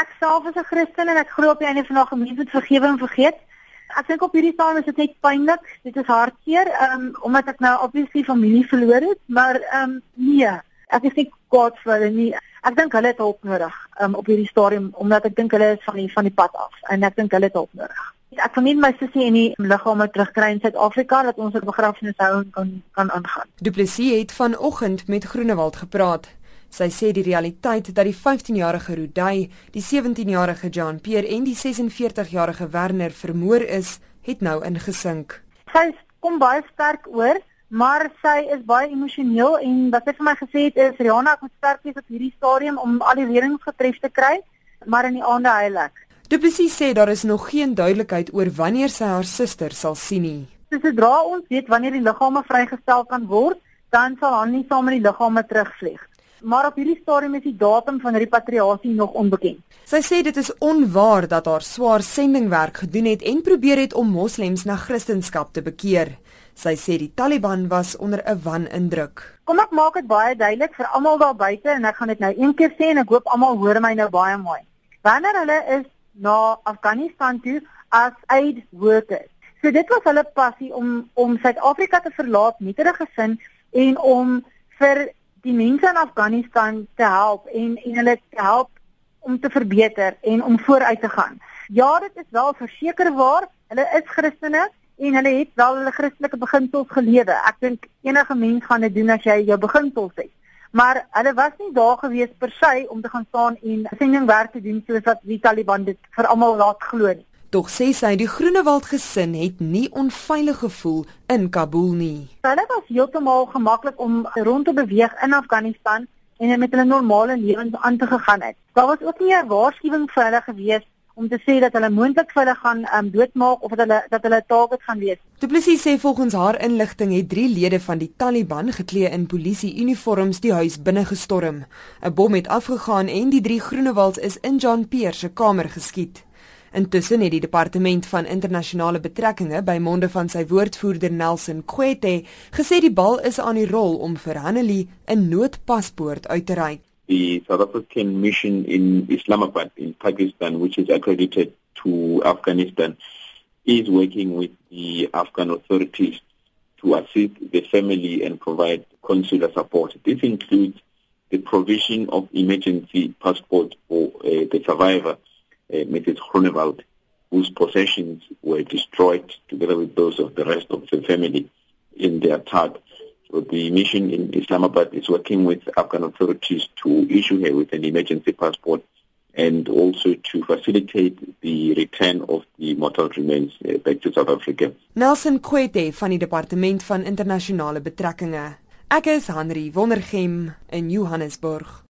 Ek self is 'n Christen en ek glo op die einde van 'n gemeenskap met vergewing vergeet. Ek dink op hierdie stadium is dit net pynlik. Dit is hartseer, ehm um, omdat ek nou obviously familie verloor het, maar ehm um, nee, ek is nie kwaad vir hulle nie. Ek dink hulle het hulp nodig um, op hierdie stadium omdat ek dink hulle is van die van die pad af en ek dink hulle het hulp nodig. Ek vermoed my sussie en die liggame terugkry in Suid-Afrika dat ons 'n begrafnishou kan kan aangaan. Du Plessis het vanoggend met Groenewald gepraat. Sy sê die realiteit dat die 15-jarige Rudy, die 17-jarige Jean Pierre en die 46-jarige Werner vermoor is, het nou ingesink. Sy kom baie sterk oor, maar sy is baie emosioneel en wat sy vir my gesê het is Rihanna, ek moet sterk wees op hierdie stadium om al die reëlings getref te kry, maar in die aande heilig. Du Plessis sê daar is nog geen duidelikheid oor wanneer sy haar suster sal sien nie. Sodra ons weet wanneer die liggame vrygestel kan word, dan sal haar nie saam met die liggame terugvlieg maar op hierdie stadium is die datum van repatriasie nog onbekend. Sy sê dit is onwaar dat haar swaar sendingwerk gedoen het en probeer het om moslems na Christendom te bekeer. Sy sê die Taliban was onder 'n wanindruk. Kom ek maak dit baie duidelik vir almal daar buite en ek gaan dit nou een keer sê en ek hoop almal hoor my nou baie mooi. Wanneer hulle is na Afghanistan toe as aid workers. So dit was hulle passie om om Suid-Afrika te verlaat met 'n gesin en om vir die mense in Afghanistan te help en en hulle te help om te verbeter en om vooruit te gaan. Ja, dit is wel verseker waar. Hulle is Christene en hulle het wel hulle Christelike beginsels gelewe. Ek dink enige mens gaan dit doen as jy jou beginsels het. Maar hulle was nie daar gewees per se om te gaan staan en sendingwerk te doen soos wat die Taliban dit vir almal laat glo nie. Tog sê sy die Groenewald gesin het nie onveilig gevoel in Kabul nie. Hulle was heeltemal gemaklik om rond te beweeg in Afghanistan en met hulle normale lewens aan te gegaan het. Daar was ook nie 'n waarskuwing vir hulle gewees om te sê dat hulle moontlik vir hulle gaan um, doodmaak of dat hulle dat hulle target gaan wees. Du Plessis sê volgens haar inligting het 3 lede van die Taliban geklee in polisieuniforms die huis binne gestorm. 'n Bom het afgegaan en die 3 Groenewalds is in John Pierre se kamer geskiet. Intussen het die departement van internasionale betrekkinge by monde van sy woordvoerder Nelson Kwete gesê die bal is aan die rol om vir Hanelie 'n noodpaspoort uit te reik. The South African mission in Islamabad in Pakistan which is accredited to Afghanistan is working with the Afghan authorities to assist the family and provide consular support. This includes the provision of emergency passport for uh, the survivor Mrs. Groenewald, whose possessions were destroyed together with those of the rest of the family in the attack. So the mission in Islamabad is working with Afghan authorities to issue her with an emergency passport and also to facilitate the return of the mortal remains uh, back to South Africa. Nelson Kwete van die Departement van Internasionale Betrekkinge. Ek is Henry Wondergem in Johannesburg.